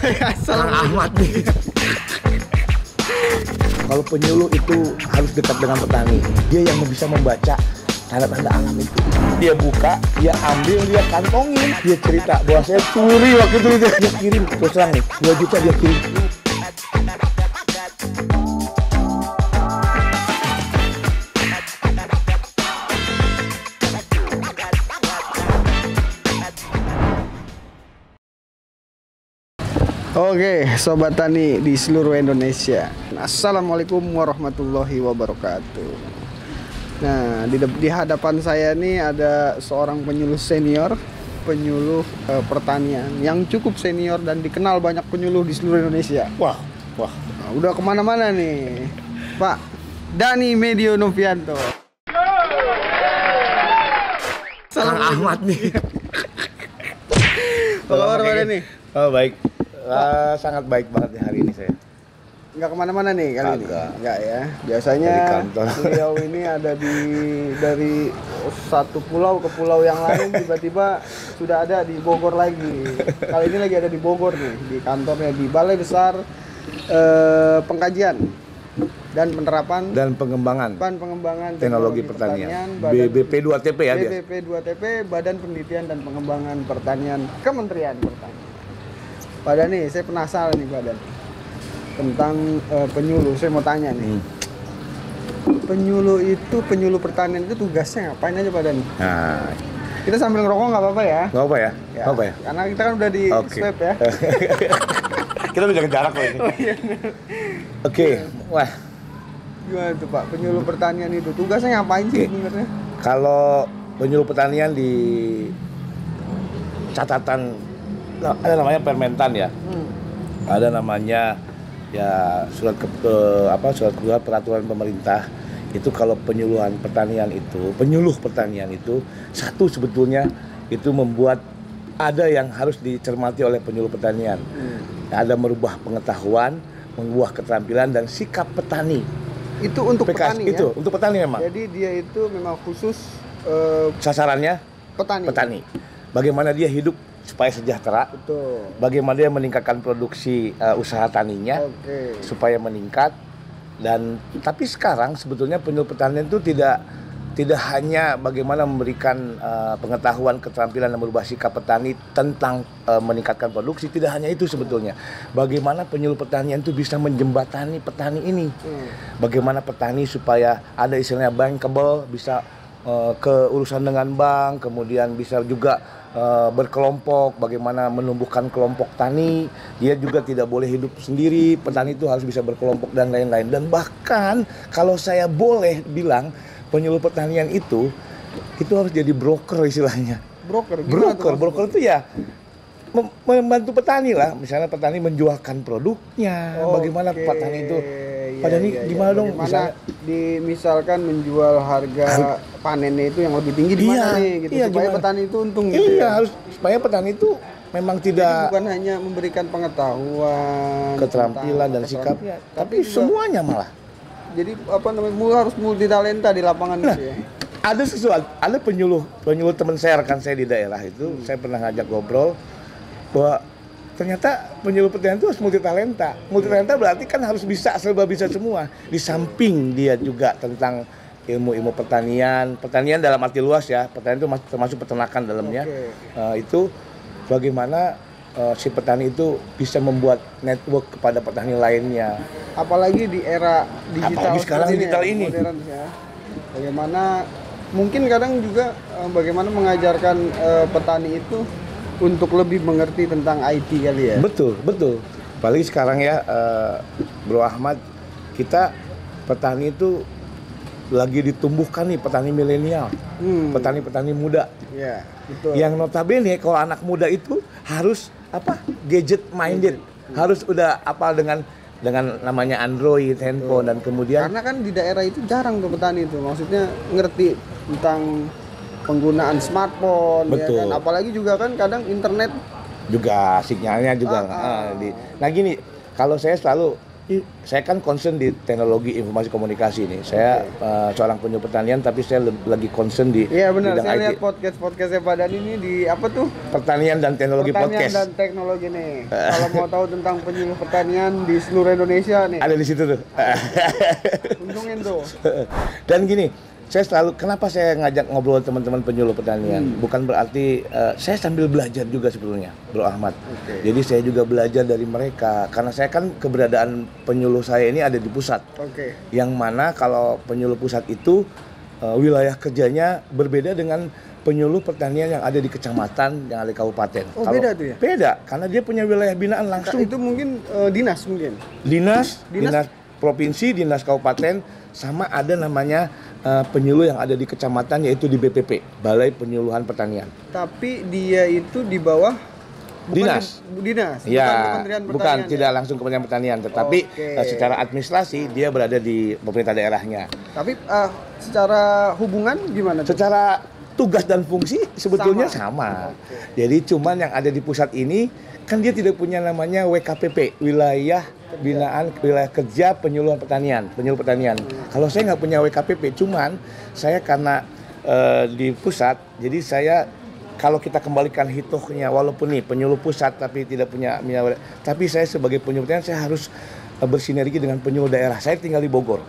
Kang Ahmad nih. Kalau penyuluh itu harus dekat dengan petani. Dia yang bisa membaca tanda-tanda alam itu. Dia buka, dia ambil, dia kantongin. Dia cerita bahwa saya curi waktu itu. Dia kirim, terus terang nih, 2 juta dia kirim. Oke, sobat tani di seluruh Indonesia. Assalamualaikum warahmatullahi wabarakatuh. Nah, di, di hadapan saya ini ada seorang penyuluh senior, penyuluh eh, pertanian yang cukup senior dan dikenal banyak penyuluh di seluruh Indonesia. Wah, wah. Nah, udah ke mana-mana nih, Pak Dani Medio Novianto. Kang Ahmad nih. Apa kabar Dani? Oh baik. Ah, sangat baik banget ya hari ini saya. Nggak ke mana-mana nih kali ini? Kagak. Nggak ya. Biasanya beliau ini ada di dari satu pulau ke pulau yang lain tiba-tiba sudah ada di Bogor lagi. Kali ini lagi ada di Bogor nih di kantornya di Balai Besar eh, Pengkajian dan Penerapan Dan pengembangan Ban Pengembangan teknologi pertanian. Badan- BBP 2TP ya biasa. BBP 2TP Badan Penelitian dan Pengembangan Pertanian Kementerian Pertanian. Pak Dani, saya penasaran nih Pak Dani tentang eh, penyuluh. Saya mau tanya nih. Hmm. Penyuluh itu penyuluh pertanian itu tugasnya ngapain aja Pak Dani? Nah, Kita sambil ngerokok nggak apa-apa ya? nggak apa ya? Ya, Nggak apa ya? Karena kita kan udah di Oke. swab ya. Kita udah jaga jarak loh ini. Oh, iya. Oke, wah. Gimana tuh Pak? Penyuluh pertanian itu tugasnya ngapain sih sebenarnya? Kalau penyuluh pertanian di catatan ada namanya permentan ya. Hmm. Ada namanya ya surat ke, ke- apa surat kedua peraturan pemerintah itu kalau penyuluhan pertanian itu penyuluh pertanian itu satu sebetulnya itu membuat ada yang harus dicermati oleh penyuluh pertanian Hmm. ada merubah pengetahuan mengubah keterampilan dan sikap petani Itu untuk PKS petani itu ya? untuk petani memang Jadi dia itu memang khusus eh, sasarannya petani. petani bagaimana dia hidup supaya sejahtera Betul. bagaimana dia meningkatkan produksi uh, usaha taninya Oke. supaya meningkat dan tapi sekarang sebetulnya penyuluh pertanian itu tidak tidak hanya bagaimana memberikan uh, pengetahuan keterampilan dan merubah sikap petani tentang uh, meningkatkan produksi tidak hanya itu sebetulnya bagaimana penyuluh pertanian itu bisa menjembatani petani ini Hmm. bagaimana petani supaya ada istilahnya bankable bisa uh, ke urusan dengan bank kemudian bisa juga uh, berkelompok bagaimana menumbuhkan kelompok tani dia juga tidak boleh hidup sendiri petani itu harus bisa berkelompok dan lain-lain. Dan bahkan kalau saya boleh bilang penyuluh pertanian itu itu harus jadi broker istilahnya. Broker. broker broker itu ya mem- membantu petani lah. Misalnya petani menjualkan produknya bagaimana Oke, petani itu iya, Pak Dani iya, iya. gimana dong Bagaimana misalnya di misalkan menjual harga panennya itu yang lebih tinggi di mana Iya, nih gitu iya, supaya gimana? petani itu untung gitu iya ya. harus supaya petani itu memang Jadi tidak bukan hanya memberikan pengetahuan, keterampilan tentang dan sikapnya keterampilan, tapi juga- semuanya malah jadi apa namanya mul harus multi talenta di lapangan Nah, gitu ya. ada sesuatu ada penyuluh penyuluh teman saya rekan saya di daerah itu Hmm. saya pernah ngajak ngobrol bahwa ternyata penyuluh pertanian itu harus multi talenta multi talenta berarti kan harus bisa serba bisa semua di samping dia juga tentang ilmu-ilmu pertanian pertanian dalam arti luas ya pertanian itu mas- termasuk peternakan dalamnya Oke. Eh, itu bagaimana eh, si petani itu bisa membuat network kepada petani lainnya apalagi di era digital Apalagi sekarang digital ini. modern ya. Bagaimana mungkin kadang juga eh, bagaimana mengajarkan eh, petani itu untuk lebih mengerti tentang IT kali ya. Betul, betul. Apalagi sekarang ya, eh, Bro Ahmad, kita petani itu lagi ditumbuhkan nih petani milenial, Hmm, petani-petani muda. ya, betul. Yang notabene kalau anak muda itu harus apa? Gadget minded, harus udah apa dengan dengan namanya Android, handphone dan kemudian Karena kan di daerah itu jarang tuh petani itu, maksudnya ngerti tentang penggunaan smartphone, ya Betul. kan? Apalagi juga kan kadang internet juga sinyalnya juga Ah, ah. ah, di. Nah gini, kalau saya selalu saya kan concern di teknologi informasi komunikasi nih. Saya eh, seorang penyuluh pertanian tapi saya lagi concern di Iya benar, saya IT. lihat podcast podcastnya Pak Dani ini di apa tuh? pertanian dan teknologi pertanian podcast. dan teknologi nih. Kalau mau tahu tentang penyuluh pertanian di seluruh Indonesia nih, Ada di situ tuh. untungin tuh. Dan gini, saya selalu kenapa saya ngajak ngobrol teman-teman penyuluh pertanian? Hmm. Bukan berarti eh, saya sambil belajar juga sebetulnya, Bro Ahmad. Oke. Jadi saya juga belajar dari mereka karena saya kan keberadaan penyuluh saya ini ada di pusat. Oke. Yang mana kalau penyuluh pusat itu eh, wilayah kerjanya berbeda dengan penyuluh pertanian yang ada di kecamatan, yang ada di kabupaten. Oh, Kalau- beda tuh ya? Beda, karena dia punya wilayah binaan Nah, langsung. itu mungkin eh, dinas mungkin. dinas, Dinas- dinas, provinsi, dinas kabupaten, sama ada namanya eh, penyuluh yang ada di kecamatan yaitu di BPP, Balai Penyuluhan Pertanian. Tapi dia itu di bawah bukan Dinas. di- dinas, bukan Ya, bukan Pertanian. ya? tidak langsung Kementerian Pertanian, tetapi Oke. eh, secara administrasi dia berada di pemerintah daerahnya. Tapi eh, secara hubungan gimana tuh? Secara tugas dan fungsi sebetulnya Sama. sama. Jadi cuman yang ada di pusat ini kan dia tidak punya namanya WKPP, wilayah binaan wilayah kerja penyuluhan pertanian, penyuluh pertanian. Kalau saya nggak punya WKPP, cuman saya karena eh, di pusat, jadi saya kalau kita kembalikan hitungnya, walaupun nih penyuluh pusat tapi tidak punya, punya- tapi saya sebagai penyuluh pertanian saya harus eh, bersinergi dengan penyuluh daerah. Saya tinggal di Bogor.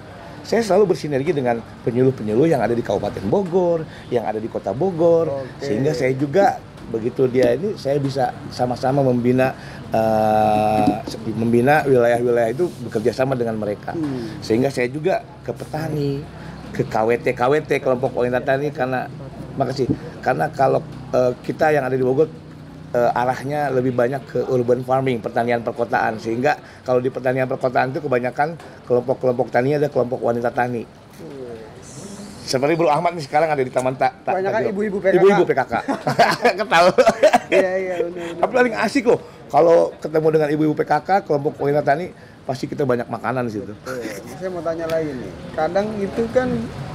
Saya selalu bersinergi dengan penyuluh-penyuluh yang ada di Kabupaten Bogor, yang ada di Kota Bogor, Oke. sehingga saya juga begitu dia ini saya bisa sama-sama membina eh, membina wilayah-wilayah itu bekerja sama dengan mereka. Hmm. Sehingga saya juga ke petani, ke KWT KWT kelompok wanita tani karena makasih karena kalau eh, kita yang ada di Bogor eh, arahnya lebih banyak ke urban farming, pertanian perkotaan. Sehingga kalau di pertanian perkotaan itu kebanyakan kelompok-kelompok tani ada kelompok wanita tani. Seperti Bro Ahmad nih sekarang ada di Taman Tak. Ta- Kebanyakan Tajiro. ibu-ibu PKK. Ibu-ibu PKK. Ketahu. Iya iya benar. Tapi paling asik loh kalau ketemu dengan ibu-ibu PKK, kelompok wanita tani, pasti kita banyak makanan di situ. Oke, saya mau tanya lagi nih. Kadang itu kan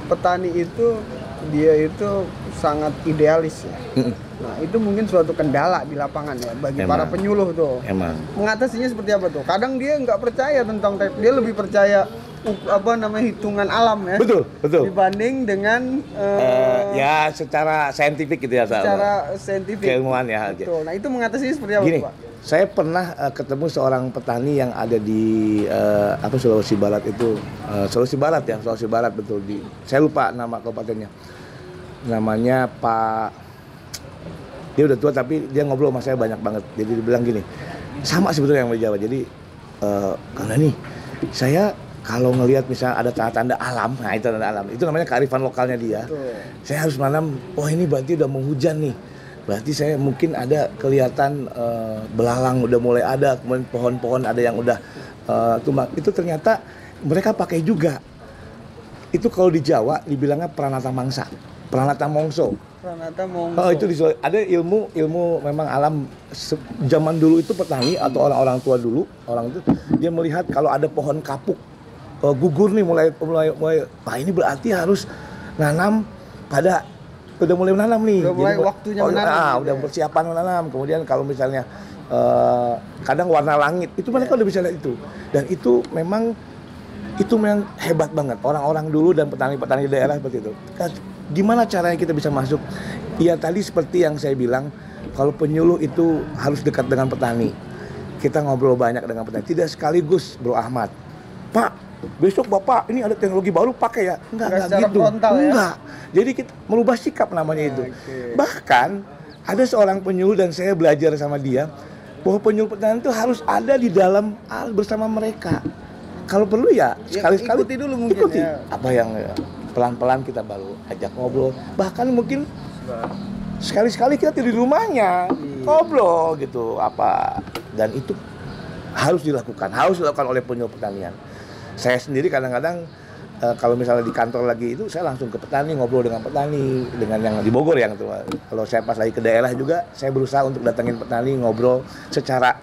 petani itu dia itu sangat idealis ya. Nah, itu mungkin suatu kendala di lapangan ya bagi Emang. para penyuluh tuh. Emang. Mengatasinya seperti apa tuh? Kadang dia nggak percaya tentang dia lebih percaya apa namanya hitungan alam ya. Betul, betul. Dibanding dengan eh, Eh, ya secara saintifik gitu ya, secara saintifik. keilmuan ya. Betul. Nah, itu mengatasinya seperti apa, Gini, Pak? saya pernah eh, ketemu seorang petani yang ada di eh, apa Sulawesi Barat itu, eh, Sulawesi Barat ya, Sulawesi Barat betul di. Saya lupa nama kabupatennya. Namanya Pak. Dia udah tua tapi dia ngobrol sama saya banyak banget. Jadi dia bilang gini, sama sebetulnya yang menjawab. Jadi eh, karena nih saya kalau ngelihat misalnya ada tanda-tanda alam, nah itu tanda alam, itu namanya kearifan lokalnya dia. Betul. saya harus menanam oh ini berarti udah mau hujan nih. Berarti saya mungkin ada kelihatan eh, belalang udah mulai ada kemudian pohon-pohon ada yang udah eh, tumbang. Itu ternyata mereka pakai juga. Itu kalau di Jawa dibilangnya pranata mangsa pranata mongso. Pranata Mongso. Oh itu di ada ilmu ilmu memang alam zaman dulu itu petani atau orang-orang tua dulu orang itu dia melihat kalau ada pohon kapuk eh, gugur nih mulai mulai mulai ah ini berarti harus nanam pada udah mulai menanam nih. Udah mulai Jadi, waktunya oh, menanam ah, gitu udah ya. persiapan menanam. Kemudian kalau misalnya eh, kadang warna langit itu mereka udah bisa lihat itu dan itu memang itu memang hebat banget orang-orang dulu dan petani-petani daerah seperti itu. Kan, Gimana caranya kita bisa masuk? Ya tadi seperti yang saya bilang, kalau penyuluh itu harus dekat dengan petani. Kita ngobrol banyak dengan petani. Tidak sekaligus, Bro Ahmad. Pak, besok Bapak ini ada teknologi baru pakai ya? Enggak, Nggak enggak gitu. frontal ya? Enggak. Jadi kita merubah sikap namanya itu. Oke. Bahkan ada seorang penyuluh dan saya belajar sama dia bahwa penyuluh petani itu harus ada di dalam al bersama mereka. Kalau perlu ya Ya, sekali-sekali ikuti dulu mungkin ikuti. ya. Apa yang ya, pelan-pelan kita baru ajak ngobrol. Bahkan mungkin sekali-sekali kita tidur di rumahnya Iya. ngobrol gitu apa dan itu harus dilakukan harus dilakukan oleh penyuluh pertanian saya sendiri kadang-kadang eh, kalau misalnya di kantor lagi itu saya langsung ke petani ngobrol dengan petani dengan yang di Bogor yang tuh kalau saya pas lagi ke daerah juga saya berusaha untuk datangin petani ngobrol secara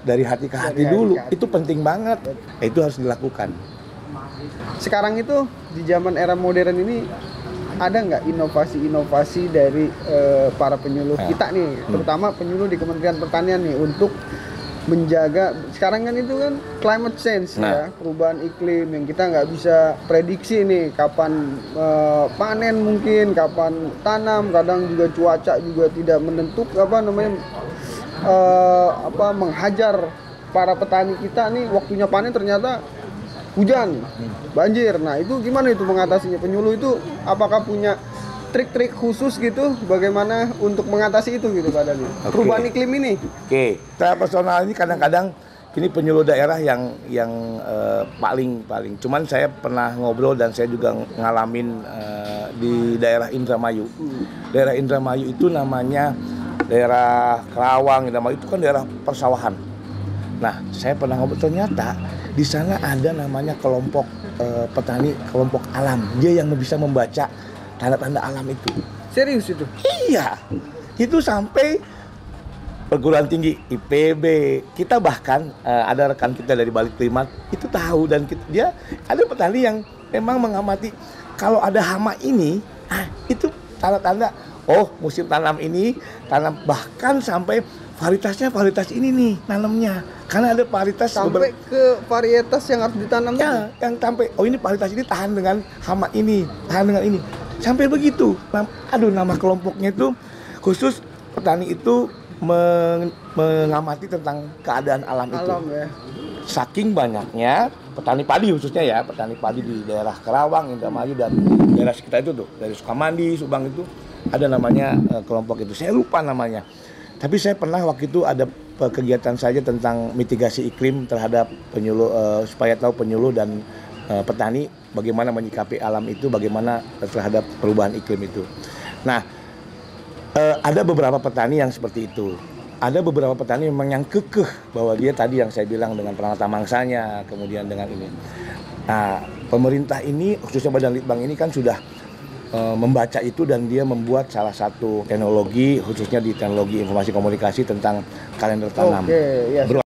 dari hati ke hati Dari hati dulu. ke hati. itu penting banget. Itu harus dilakukan. Sekarang itu di zaman era modern ini ada nggak inovasi-inovasi dari eh, para penyuluh Ya. kita nih, terutama penyuluh di Kementerian Pertanian nih untuk menjaga sekarang kan itu kan climate change Nah. ya perubahan iklim yang kita nggak bisa prediksi nih kapan eh, panen mungkin kapan tanam kadang juga cuaca juga tidak menentuk apa namanya eh, apa menghajar para petani kita nih waktunya panen ternyata hujan banjir nah itu gimana itu mengatasinya penyuluh itu apakah punya trik-trik khusus gitu bagaimana untuk mengatasi itu gitu Pak Dani Oke. perubahan iklim ini Oke, saya personal ini kadang-kadang ini penyuluh daerah yang yang eh, paling paling. Cuman saya pernah ngobrol dan saya juga ngalamin eh, di daerah Indramayu. Daerah Indramayu itu namanya daerah Kerawang, Indramayu itu kan daerah persawahan. Nah, saya pernah ngobrol ternyata di sana ada namanya kelompok eh, petani kelompok alam. Dia yang bisa membaca tanda-tanda alam itu. serius itu Iya, itu sampai perguruan tinggi IPB. Kita bahkan eh, ada rekan kita dari Balik Klimat itu tahu dan kita, dia ada petani yang memang mengamati kalau ada hama ini, ah itu tanda-tanda oh musim tanam ini tanam bahkan sampai varietasnya varietas ini nih nanamnya karena ada varietas sampai ke varietas yang harus ditanam tadi. Ya, yang sampai oh ini varietas ini tahan dengan hama ini, tahan dengan ini. Sampai begitu. Aduh nama kelompoknya itu khusus petani itu meng- mengamati tentang keadaan alam, alam itu. ya Saking banyaknya petani padi khususnya ya, petani padi di daerah Kerawang, Indramayu dan daerah sekitar itu tuh, dari Sukamandi, Subang itu ada namanya eh, kelompok itu. Saya lupa namanya. Tapi saya pernah waktu itu ada kegiatan saja tentang mitigasi iklim terhadap penyuluh eh, supaya tahu penyuluh dan eh, petani bagaimana menyikapi alam itu, bagaimana terhadap perubahan iklim itu. Nah, eh, ada beberapa petani yang seperti itu. Ada beberapa petani memang yang kekeh bahwa dia tadi yang saya bilang dengan peralatan mangsanya, kemudian dengan ini. Nah, pemerintah ini khususnya Badan Litbang ini kan sudah eh, membaca itu dan dia membuat salah satu teknologi khususnya di teknologi informasi komunikasi tentang kalender tanam. oke ya Bro,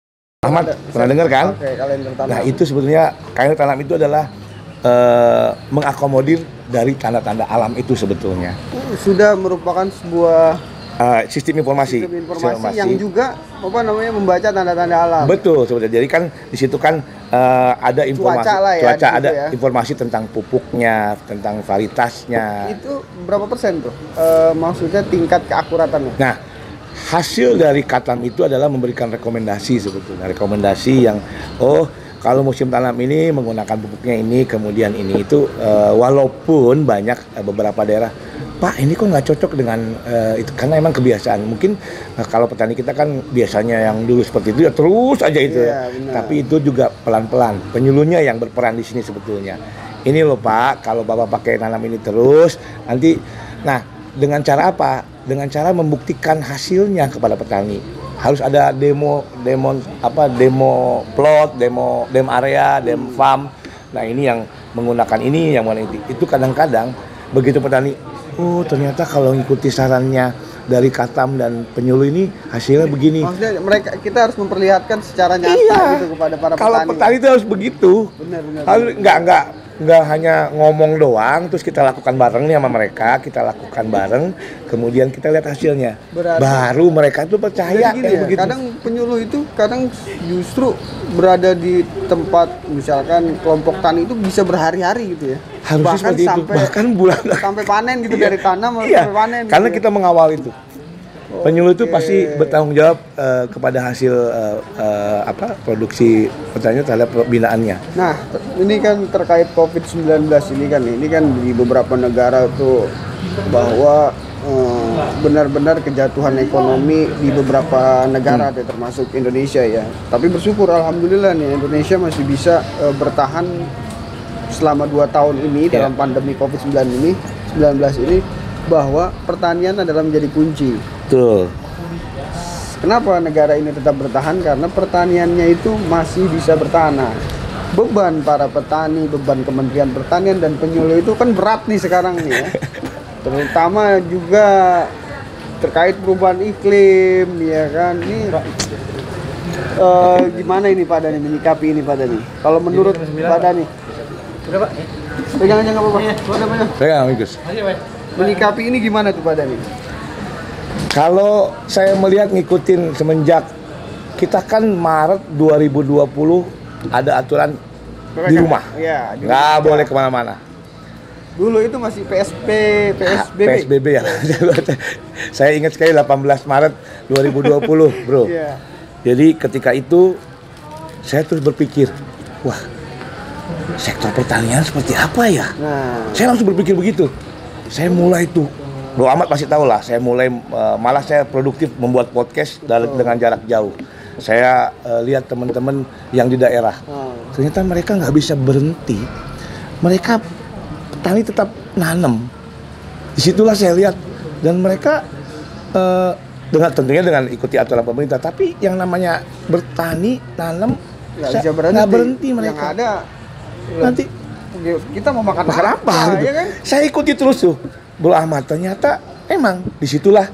Ahmad pernah dengar kan? oke kalender tanam Nah itu sebetulnya kalender tanam itu adalah eh, mengakomodir dari tanda-tanda alam itu sebetulnya. sudah merupakan sebuah Eh, sistem informasi. sistem informasi yang juga apa namanya membaca tanda-tanda alam Betul sebetulnya. Jadi kan di situ kan eh, ada informasi Cuaca lah ya, cuaca di situ ada ya. informasi tentang pupuknya, tentang varietasnya. itu berapa persen tuh Eh, maksudnya tingkat keakuratannya Nah, hasil dari Katam itu adalah memberikan rekomendasi sebetulnya. Rekomendasi yang oh kalau musim tanam ini menggunakan pupuknya ini, kemudian ini itu eh, walaupun banyak eh, beberapa daerah Pak ini kok nggak cocok dengan eh, itu karena emang kebiasaan. Mungkin eh, kalau petani kita kan biasanya yang dulu seperti itu ya terus aja itu. Iya, benar. Tapi itu juga pelan-pelan. Penyuluhnya yang berperan di sini sebetulnya. Ini loh Pak, kalau Bapak pakai tanam ini terus, nanti, nah dengan cara apa? Dengan cara membuktikan hasilnya kepada petani. Harus ada demo, demo apa? Demo plot, demo dem area, dem farm. Nah ini yang menggunakan ini, yang mana itu. Itu kadang-kadang begitu petani, oh ternyata kalau ngikuti sarannya dari Katam dan penyuluh ini hasilnya begini. maksudnya mereka kita harus memperlihatkan secara nyata Iya. gitu kepada para Kalau petani petani itu harus begitu. benar benar Harus nggak nggak nggak hanya ngomong doang, terus kita lakukan bareng nih sama mereka, kita lakukan bareng, kemudian kita lihat hasilnya. Berarti- Baru mereka tuh percaya gini ya, begitu. kadang penyuluh itu kadang justru berada di tempat misalkan kelompok tani itu bisa berhari-hari gitu ya. Harusnya bahkan seperti itu. sampai Bahkan bulan sampai panen gitu dari tanam Iya, sampai panen. karena gitu ya. kita mengawal itu. Penyuluh itu pasti bertanggung jawab eh, kepada hasil eh, eh, apa produksi pertanian terhadap pembinaannya. Nah, ini kan terkait COVID-19 ini kan, ini kan di beberapa negara tuh bahwa benar-benar kejatuhan ekonomi di beberapa negara deh, termasuk Indonesia ya. Tapi bersyukur alhamdulillah nih Indonesia masih bisa eh, bertahan selama dua tahun ini Ya. dalam pandemi COVID-19 ini 19 ini bahwa pertanian adalah menjadi kunci. Betul. Kenapa negara ini tetap bertahan? Karena pertaniannya itu masih bisa bertahan. Nah, beban para petani, beban Kementerian Pertanian dan penyuluh itu kan berat nih sekarang nih ya. Terutama juga terkait perubahan iklim, ya kan? Ini eh, gimana ini Pak Dani menyikapi ini Pak Dani? Kalau menurut Pak Dani, Udah pak? pegang aja nggak apa-apa. Udah, pegang. Pegang. Menyikapi ini gimana tuh Pak Dani? Kalau saya melihat ngikutin semenjak kita kan Maret 2020 ada aturan di rumah, Iya. di nggak boleh ke mana-mana. Dulu itu masih PSP, PSBB. PSBB ya. Saya ingat sekali 18 Maret 2020, bro. Iya. Jadi ketika itu saya terus berpikir, wah sektor pertanian seperti apa ya? Nah, Saya langsung berpikir begitu. Saya mulai tuh, Bro Ahmad pasti tahu lah. Saya mulai eh, malah saya produktif membuat podcast dal- dengan jarak jauh. Saya eh, lihat teman-teman yang di daerah. oh, Ternyata mereka nggak bisa berhenti. Mereka petani tetap nanam. Di situlah saya lihat dan mereka eh, dengan tentunya dengan ikuti aturan pemerintah. Tapi yang namanya bertani nanam nggak bisa berhenti. nggak berhenti Yang mereka. ada Nanti kita mau makan, makan apa gitu. ya kan? Saya ikuti terus tuh Bro Ahmad ternyata emang di situlah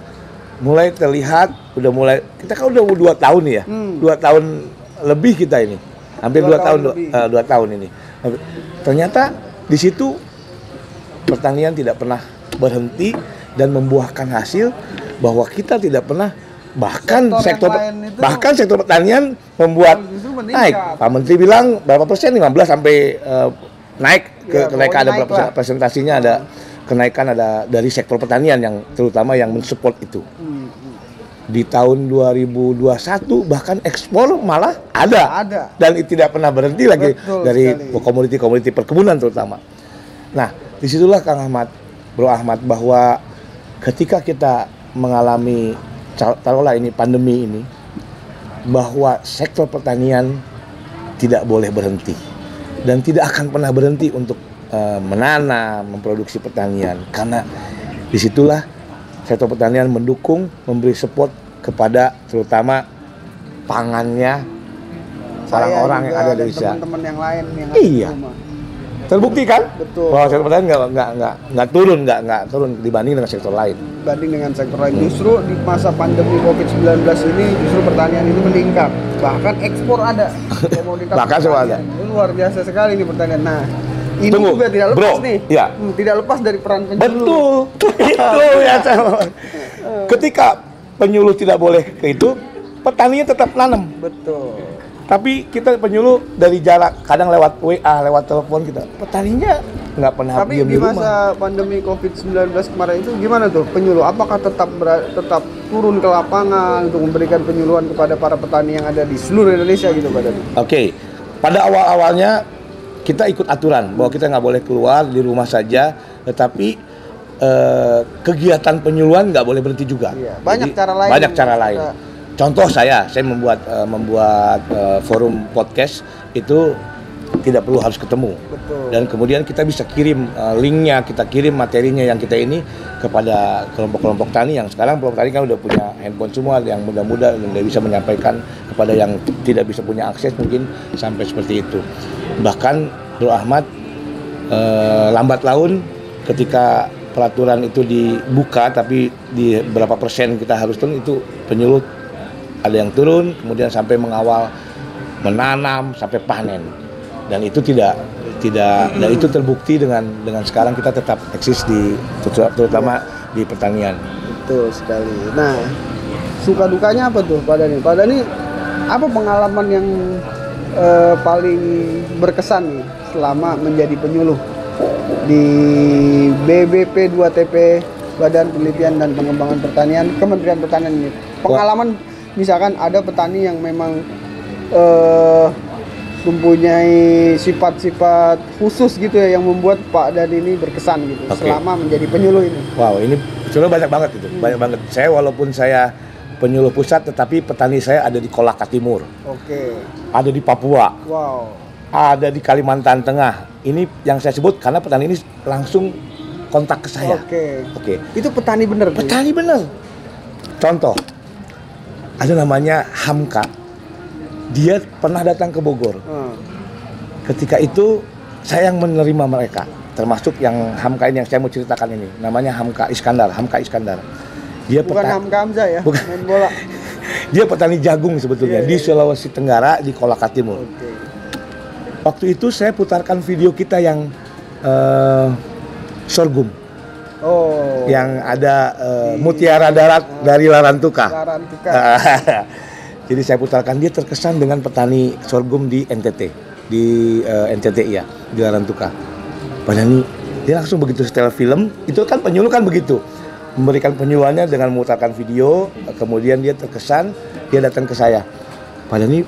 mulai terlihat udah mulai kita kan udah dua tahun nih ya Hmm. dua tahun lebih kita ini hampir Dua dua, tahun tahun lebih. eh, dua tahun ini. Ternyata di situ pertanian tidak pernah berhenti dan membuahkan hasil bahwa kita tidak pernah bahkan Sektor sektor, itu- bahkan sektor pertanian membuat naik. Pak Menteri bilang berapa persen? 15 sampai eh, naik ke Ya, kenaikan pokoknya ada berapa lah. presentasinya ada kenaikan ada dari sektor pertanian yang terutama yang mensupport itu. Di tahun 2021 bahkan ekspor malah ada. Ada. Dan itu tidak pernah berhenti lagi Betul dari komoditi-komoditi perkebunan terutama. Nah, di situlah Kang Ahmad, Bro Ahmad bahwa ketika kita mengalami taruhlah ini pandemi ini bahwa sektor pertanian tidak boleh berhenti dan tidak akan pernah berhenti untuk eh, menanam, memproduksi pertanian karena di situlah sektor pertanian mendukung, memberi support kepada terutama pangannya orang-orang yang ada di Indonesia. Teman-teman yang lain yang Iya. ada rumah. Terbukti kan? Betul. Bahwa sektor pertanian nggak nggak nggak nggak turun nggak nggak turun dibanding dengan sektor lain. Banding dengan sektor lain. Justru di masa pandemi COVID-19 ini justru pertanian ini meningkat. Bahkan ekspor ada. Bahkan semua pertanian. Ini Luar biasa sekali nih pertanian. Nah, ini Tunggu, juga tidak lepas bro. nih. Iya. Hmm, tidak lepas dari peran penyuluh. Betul, itu ya. Ketika penyuluh tidak boleh ke itu, petaninya tetap nanam. Betul. Tapi kita penyuluh dari jarak, kadang lewat WA, lewat telepon kita. Petaninya nggak pernah Tapi diem di rumah. masa pandemi COVID-19 kemarin itu gimana tuh penyuluh? Apakah tetap tetap turun ke lapangan untuk memberikan penyuluhan kepada para petani yang ada di seluruh Indonesia gitu Pak? Oke, pada awal-awalnya kita ikut aturan bahwa kita nggak boleh keluar di rumah saja, tetapi eh, kegiatan penyuluhan nggak boleh berhenti juga. Iya, banyak cara lain. Banyak cara lain. Contoh saya, saya membuat eh, membuat eh, forum podcast itu tidak perlu harus ketemu. Betul. Dan kemudian kita bisa kirim eh, linknya, kita kirim materinya yang kita ini kepada kelompok-kelompok tani yang sekarang kelompok tani kan udah punya handphone semua yang muda-muda dan dia bisa menyampaikan kepada yang tidak bisa punya akses mungkin sampai seperti itu. Bahkan Bro Ahmad eh, lambat laun ketika peraturan itu dibuka tapi di berapa persen kita harus turun itu penyuluh ada yang turun kemudian sampai mengawal menanam sampai panen dan itu tidak tidak dan itu terbukti dengan dengan sekarang kita tetap eksis di terutama di pertanian. Betul sekali. Nah, suka dukanya apa tuh Pak Dani? Pak Dani, apa pengalaman yang eh, paling berkesan nih selama menjadi penyuluh di BBP 2TP Badan Penelitian dan Pengembangan Pertanian Kementerian Pertanian ini? Pengalaman misalkan ada petani yang memang eh, mempunyai sifat-sifat khusus gitu ya yang membuat Pak Dani ini berkesan gitu Oke. selama menjadi penyuluh ini. Wow, ini sebenarnya banyak banget itu, banyak banget. Saya walaupun saya penyuluh pusat, tetapi petani saya ada di Kolaka Timur, Oke. ada di Papua, Wow. ada di Kalimantan Tengah. Ini yang saya sebut karena petani ini langsung kontak ke saya. Oke. Oke, Itu petani bener petani bener. Contoh, ada namanya Hamka. Dia pernah datang ke Bogor. Hmm. Ketika itu saya yang menerima mereka, termasuk yang Hamka ini yang saya mau ceritakan ini. Namanya Hamka Iskandar, Hamka Iskandar. Dia Bukan peta- Hamka Hamzah ya, Bukan. main bola. dia petani jagung sebetulnya Iya, di iya. Sulawesi Tenggara di Kolaka Timur. Oke. Waktu itu saya putarkan video kita yang eh, sorghum, Oh. yang ada Di- mutiara darat dari Larantuka. Laran tukar. Jadi saya putarkan dia terkesan dengan petani sorghum di NTT, di eh, NTT ya, di Larantuka. Padahal ini dia langsung begitu setel film, itu kan penyuluh kan begitu. Memberikan penyuluhannya dengan memutarkan video, kemudian dia terkesan, dia datang ke saya. Padahal ini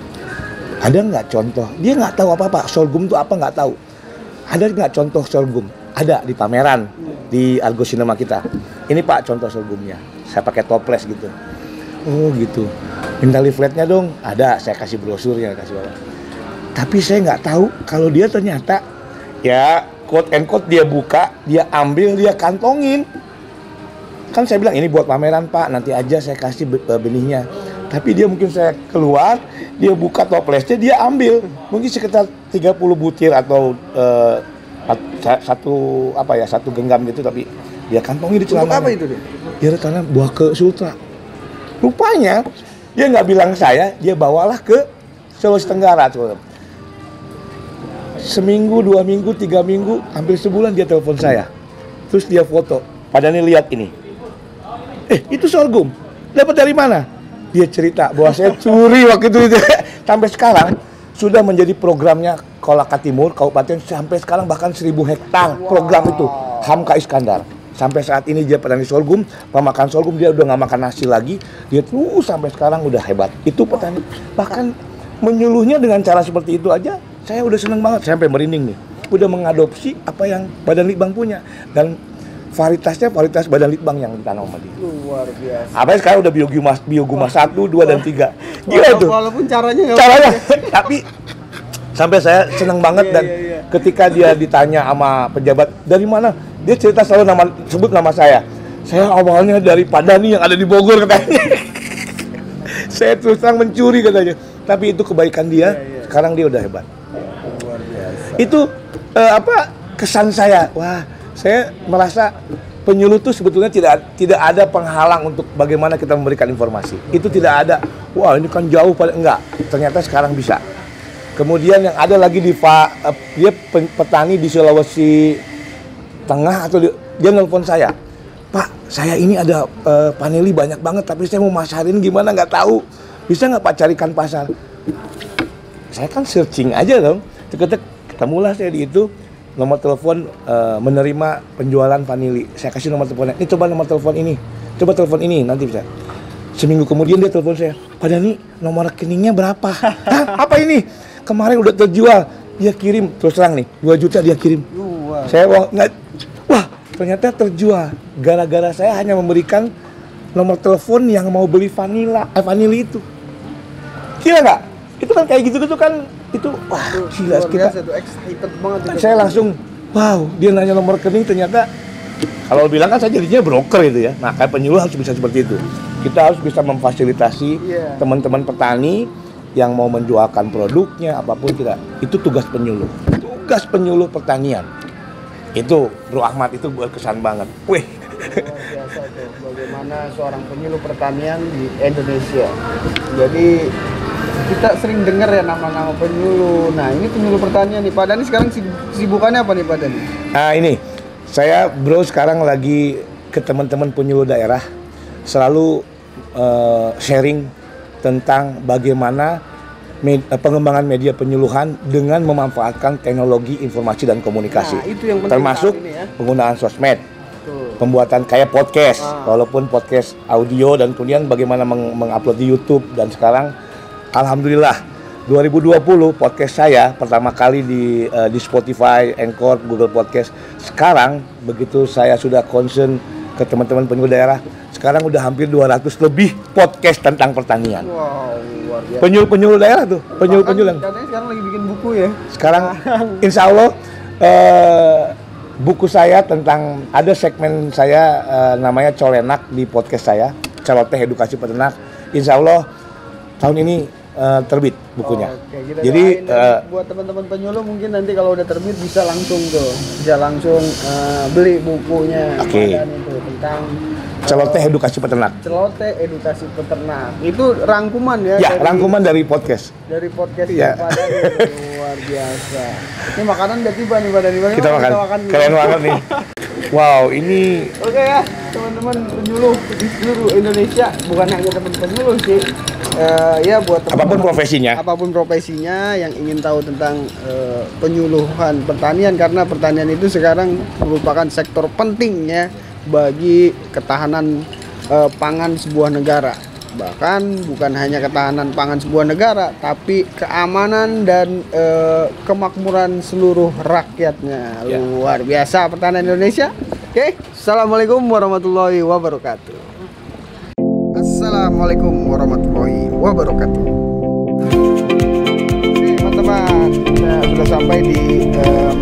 ada nggak contoh? Dia nggak tahu apa-apa, sorghum itu apa nggak tahu. Ada nggak contoh sorghum? Ada di pameran di Argo Cinema kita. Ini Pak contoh sorghumnya. Saya pakai toples gitu. Oh gitu. Minta leafletnya dong. Ada, saya kasih brosurnya, kasih bapak. Tapi saya nggak tahu kalau dia ternyata ya quote and quote dia buka, dia ambil, dia kantongin. Kan saya bilang ini buat pameran Pak, nanti aja saya kasih be- eh, benihnya. Tapi dia mungkin saya keluar, dia buka toplesnya, dia ambil. Mungkin sekitar 30 butir atau at- sa- satu apa ya, satu genggam gitu tapi dia kantongin di celana. apa itu deh? Dia karena buah ke Sultra. Rupanya dia nggak bilang saya, dia bawalah ke Sulawesi Tenggara. Saudara. Seminggu, dua minggu, tiga minggu, hampir sebulan dia telepon saya. Terus dia foto. Padahal ini lihat ini. Eh, itu sorghum. Dapat dari mana? Dia cerita bahwa saya curi waktu itu. sampai sekarang sudah menjadi programnya Kolaka Timur, Kabupaten sampai sekarang bahkan 1000 hektar program itu Hamka Iskandar. Sampai saat ini dia petani sorghum, pemakan sorghum dia udah nggak makan nasi lagi, dia terus sampai sekarang udah hebat. Itu petani bahkan menyuluhnya dengan cara seperti itu aja, saya udah seneng banget saya sampai merinding nih. Udah mengadopsi apa yang Badan Litbang punya dan varietasnya varietas Badan Litbang yang ditanam sama dia. Luar biasa. Apa sekarang udah bioguma bioguma satu, dua dan tiga. Gila tuh Walaupun caranya caranya tapi sampai saya seneng banget Iya, dan iya, iya. ketika dia ditanya sama pejabat dari mana? Dia cerita selalu nama sebut nama saya. Saya awalnya dari Padani yang ada di Bogor katanya. Saya terus terang mencuri katanya. Tapi itu kebaikan dia. Iya, iya. sekarang dia udah hebat. Luar biasa. itu eh, apa kesan saya. Wah saya merasa penyuluh itu sebetulnya tidak tidak ada penghalang untuk bagaimana kita memberikan informasi. Itu tidak ada. Wah ini kan jauh pada enggak. Ternyata sekarang bisa kemudian yang ada lagi di Pak eh, dia petani di Sulawesi Tengah atau di- dia nelpon saya Pak saya ini ada eh, paneli banyak banget tapi saya mau masarin gimana? Nggak tahu. Bisa nggak Pak carikan pasar? Saya kan searching aja dong. Tek ketemulah saya di itu nomor telepon eh, menerima penjualan vanili saya kasih nomor teleponnya ini coba nomor telepon ini coba telepon ini nanti bisa. Seminggu kemudian dia telepon saya pada nih nomor rekeningnya berapa? Hah, apa ini kemarin udah terjual. Dia kirim terus terang nih 2 juta dia kirim. Luar. saya wah, nggak wah ternyata terjual. Gara-gara saya hanya memberikan nomor telepon yang mau beli vanila eh, vanili itu. Gila nggak? Itu kan kayak gitu gitu kan itu wah gila kita. biasa tuh excited banget itu. saya langsung wow dia nanya nomor rekening ternyata kalau bilang kan saya jadinya broker itu ya. Nah kayak penyuluh harus bisa seperti itu. Kita harus bisa memfasilitasi Iya. teman-teman petani yang mau menjualkan produknya apa pun kita itu tugas penyuluh tugas penyuluh pertanian itu Bro Ahmad itu berkesan banget wih Luar biasa tuh bagaimana seorang penyuluh pertanian di Indonesia. Jadi kita sering dengar ya nama-nama penyuluh. Nah ini penyuluh pertanian nih. Pak Dani sekarang sib- sibukannya apa nih Pak Dani? Nah ini, saya bro sekarang lagi ke teman-teman penyuluh daerah selalu eh, sharing tentang bagaimana med- eh, pengembangan media penyuluhan dengan memanfaatkan teknologi informasi dan komunikasi. Nah, itu yang Termasuk ya. penggunaan sosmed, Tuh. pembuatan kayak podcast, Ah. walaupun podcast audio dan kemudian bagaimana meng- mengupload di YouTube dan sekarang alhamdulillah 2020 podcast saya pertama kali di eh, di Spotify, Anchor, Google Podcast. Sekarang begitu saya sudah concern ke teman-teman penyuluh daerah, sekarang udah hampir 200 lebih podcast tentang pertanian. Wow luar biasa. Penyuluh-penyuluh daerah tuh, penyuluh-penyuluh. Bahkan Katanya sekarang lagi bikin buku ya. Sekarang insya Allah eh, buku saya tentang ada segmen saya eh, namanya Colenak di podcast saya, Celoteh Edukasi Peternak. Insya Allah tahun ini eh, terbit bukunya. Oke, kita Jadi eh, buat teman-teman penyuluh mungkin nanti kalau udah terbit bisa langsung tuh, bisa langsung eh, beli bukunya Oke. Itu tentang Celoteh Edukasi Peternak. celote edukasi peternak. Itu rangkuman ya, Ya, dari, rangkuman dari podcast. dari podcast Dani luar biasa. Ini makanan udah tiba nih. Bagaimana Kita makan. dulu? Keren banget nih. Wow, ini Oke ya, teman-teman penyuluh di seluruh Indonesia, bukan hanya teman penyuluh sih, eh, ya buat Apa pun teman-teman- profesinya. apa pun profesinya yang ingin tahu tentang eh, penyuluhan pertanian karena pertanian itu sekarang merupakan sektor penting ya bagi ketahanan eh, pangan sebuah negara bahkan bukan hanya ketahanan pangan sebuah negara tapi keamanan dan eh, kemakmuran seluruh rakyatnya Ya. luar biasa pertanian Indonesia oke assalamualaikum warahmatullahi wabarakatuh Assalamualaikum warahmatullahi wabarakatuh. Oke, teman-teman, kita sudah sampai di eh,